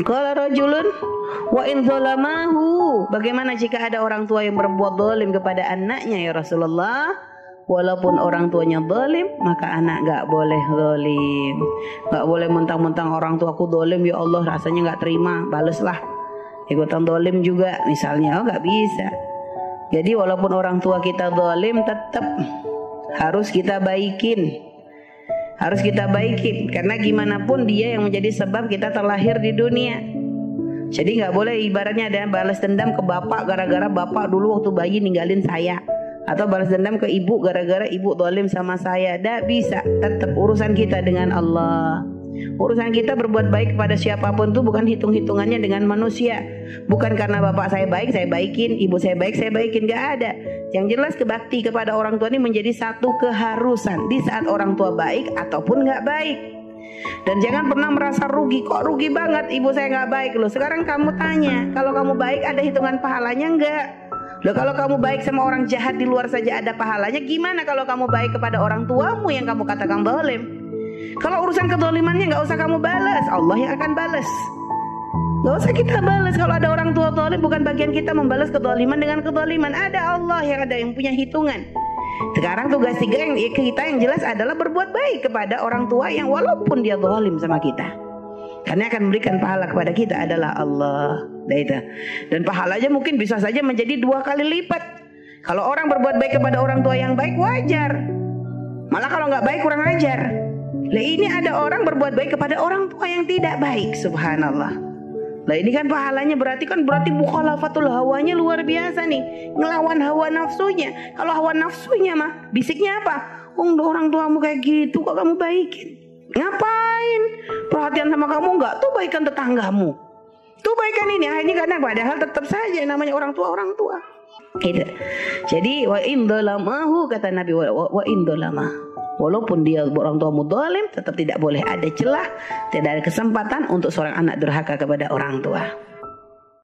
Qala rajulun wa in zalamahu. Bagaimana jika ada orang tua yang berbuat zalim kepada anaknya ya Rasulullah? Walaupun orang tuanya zalim, maka anak gak boleh zalim. Gak boleh mentang-mentang orang tuaku zalim ya Allah rasanya gak terima, baleslah. Ikutan zalim juga misalnya, oh gak bisa. Jadi walaupun orang tua kita zalim tetap harus kita baikin harus kita baikin karena gimana pun dia yang menjadi sebab kita terlahir di dunia. Jadi nggak boleh ibaratnya ada balas dendam ke bapak gara-gara bapak dulu waktu bayi ninggalin saya. Atau balas dendam ke ibu gara-gara ibu dolim sama saya. Tidak bisa. Tetap urusan kita dengan Allah Urusan kita berbuat baik kepada siapa pun itu bukan hitung-hitungannya dengan manusia. Bukan karena bapak saya baik, saya baikin, ibu saya baik, saya baikin. Gak ada. Yang jelas kebakti kepada orang tua ini menjadi satu keharusan di saat orang tua baik ataupun gak baik. Dan jangan pernah merasa rugi Kok rugi banget ibu saya gak baik loh Sekarang kamu tanya Kalau kamu baik ada hitungan pahalanya enggak Loh kalau kamu baik sama orang jahat di luar saja ada pahalanya Gimana kalau kamu baik kepada orang tuamu yang kamu katakan dolim kalau urusan kedolimannya nggak usah kamu balas, Allah yang akan balas. Gak usah kita balas kalau ada orang tua zalim bukan bagian kita membalas kedoliman dengan kedoliman. Ada Allah yang ada yang punya hitungan. Sekarang tugas tiga yang kita yang jelas adalah berbuat baik kepada orang tua yang walaupun dia zalim sama kita. Karena akan memberikan pahala kepada kita adalah Allah. Dan pahalanya mungkin bisa saja menjadi dua kali lipat. Kalau orang berbuat baik kepada orang tua yang baik wajar. Malah kalau nggak baik kurang ajar. Lah ini ada orang berbuat baik kepada orang tua yang tidak baik, subhanallah. Lah ini kan pahalanya berarti kan berarti mukhalafatul hawanya luar biasa nih. Ngelawan hawa nafsunya. Kalau hawa nafsunya mah bisiknya apa? Oh, orang tuamu kayak gitu kok kamu baikin? Ngapain? Perhatian sama kamu enggak? Tuh baikan tetanggamu. Tuh baikan ini. Ah, ini karena padahal tetap saja namanya orang tua orang tua. Gitu. Jadi wa indolamahu kata Nabi wa, wa indolamah walaupun dia orang tua mudalim tetap tidak boleh ada celah tidak ada kesempatan untuk seorang anak durhaka kepada orang tua